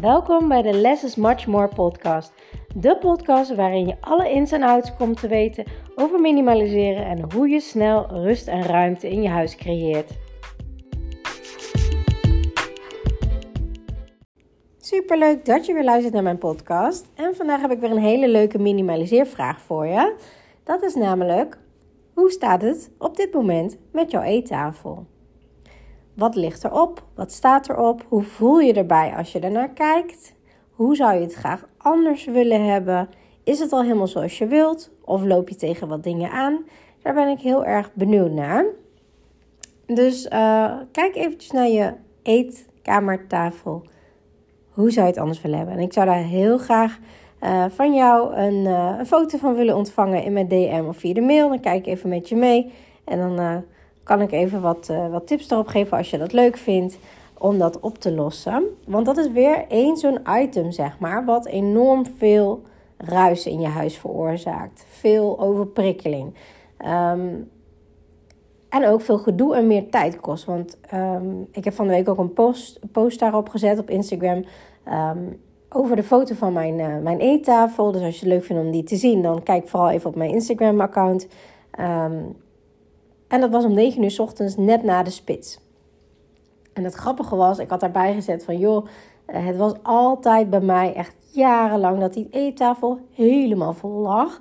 Welkom bij de Less is Much More podcast. De podcast waarin je alle ins en outs komt te weten over minimaliseren en hoe je snel rust en ruimte in je huis creëert. Superleuk dat je weer luistert naar mijn podcast. En vandaag heb ik weer een hele leuke minimaliseervraag voor je. Dat is namelijk: hoe staat het op dit moment met jouw eettafel? Wat ligt erop? Wat staat erop? Hoe voel je erbij als je ernaar kijkt? Hoe zou je het graag anders willen hebben? Is het al helemaal zoals je wilt? Of loop je tegen wat dingen aan? Daar ben ik heel erg benieuwd naar. Dus uh, kijk eventjes naar je eetkamertafel. Hoe zou je het anders willen hebben? En ik zou daar heel graag uh, van jou een, uh, een, foto van willen ontvangen in mijn DM of via de mail. Dan kijk ik even met je mee. En dan kan ik even wat, uh, wat tips erop geven als je dat leuk vindt om dat op te lossen. Want dat is weer één zo'n item, zeg maar, wat enorm veel ruis in je huis veroorzaakt. Veel overprikkeling. Um, en ook veel gedoe en meer tijd kost. Want um, ik heb van de week ook een post, post daarop gezet op Instagram. Um, over de foto van mijn, uh, mijn eettafel. Dus als je het leuk vindt om die te zien, dan kijk vooral even op mijn Instagram-account. Um, en dat was om 9 uur ochtends, net na de spits. En het grappige was, ik had daarbij gezet van joh, eh, het was altijd bij mij echt jarenlang dat die eettafel helemaal vol lag.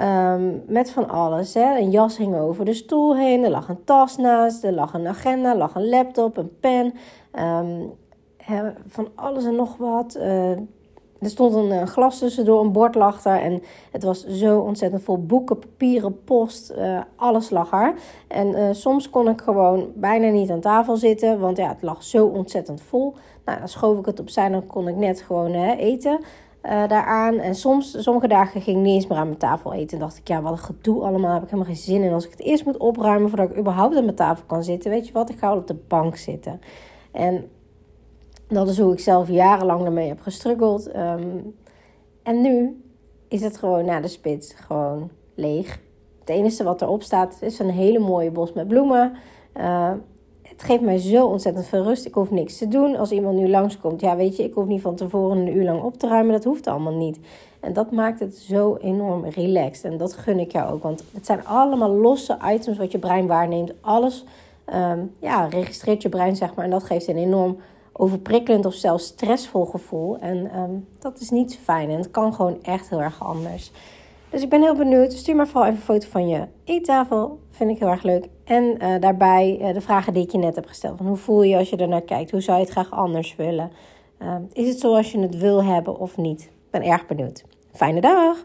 Um, met van alles. Hè. Een jas hing over de stoel heen. Er lag een tas naast. Er lag een agenda. Er lag een laptop. Een pen. Um, van alles en nog wat. Uh, er stond een, eh, glas tussendoor, een bord lag daar. En het was zo ontzettend vol boeken, papieren, post, uh, alles lag er. En uh, soms kon ik gewoon bijna niet aan tafel zitten, want ja, het lag zo ontzettend vol. Nou, dan schoof ik het opzij, dan kon ik net gewoon eten daaraan. En soms, sommige dagen ging ik niet eens meer aan mijn tafel eten. En dacht ik, ja, wat een gedoe allemaal, heb ik helemaal geen zin in. Als ik het eerst moet opruimen voordat ik überhaupt aan mijn tafel kan zitten, weet je wat, ik ga wel op de bank zitten. En dat is hoe ik zelf jarenlang ermee heb gestruggeld. Um, en nu is het gewoon na de spits gewoon leeg. Het enige wat erop staat is een hele mooie bos met bloemen. Uh, het geeft mij zo ontzettend veel rust. Ik hoef niks te doen. Als iemand nu langskomt, ja weet je, ik hoef niet van tevoren een uur lang op te ruimen. Dat hoeft allemaal niet. En dat maakt het zo enorm relaxed. En dat gun ik jou ook. Want het zijn allemaal losse items wat je brein waarneemt. Alles um, ja, registreert je brein, zeg maar. En dat geeft een enorm overprikkelend of zelfs stressvol gevoel. En um, dat is niet fijn en het kan gewoon echt heel erg anders. Dus ik ben heel benieuwd. Stuur maar vooral even een foto van je eettafel. Vind ik heel erg leuk. En uh, daarbij uh, de vragen die ik je net heb gesteld. Van hoe voel je als je er naar kijkt? Hoe zou je het graag anders willen? Uh, is het zoals je het wil hebben of niet? Ik ben erg benieuwd. Fijne dag!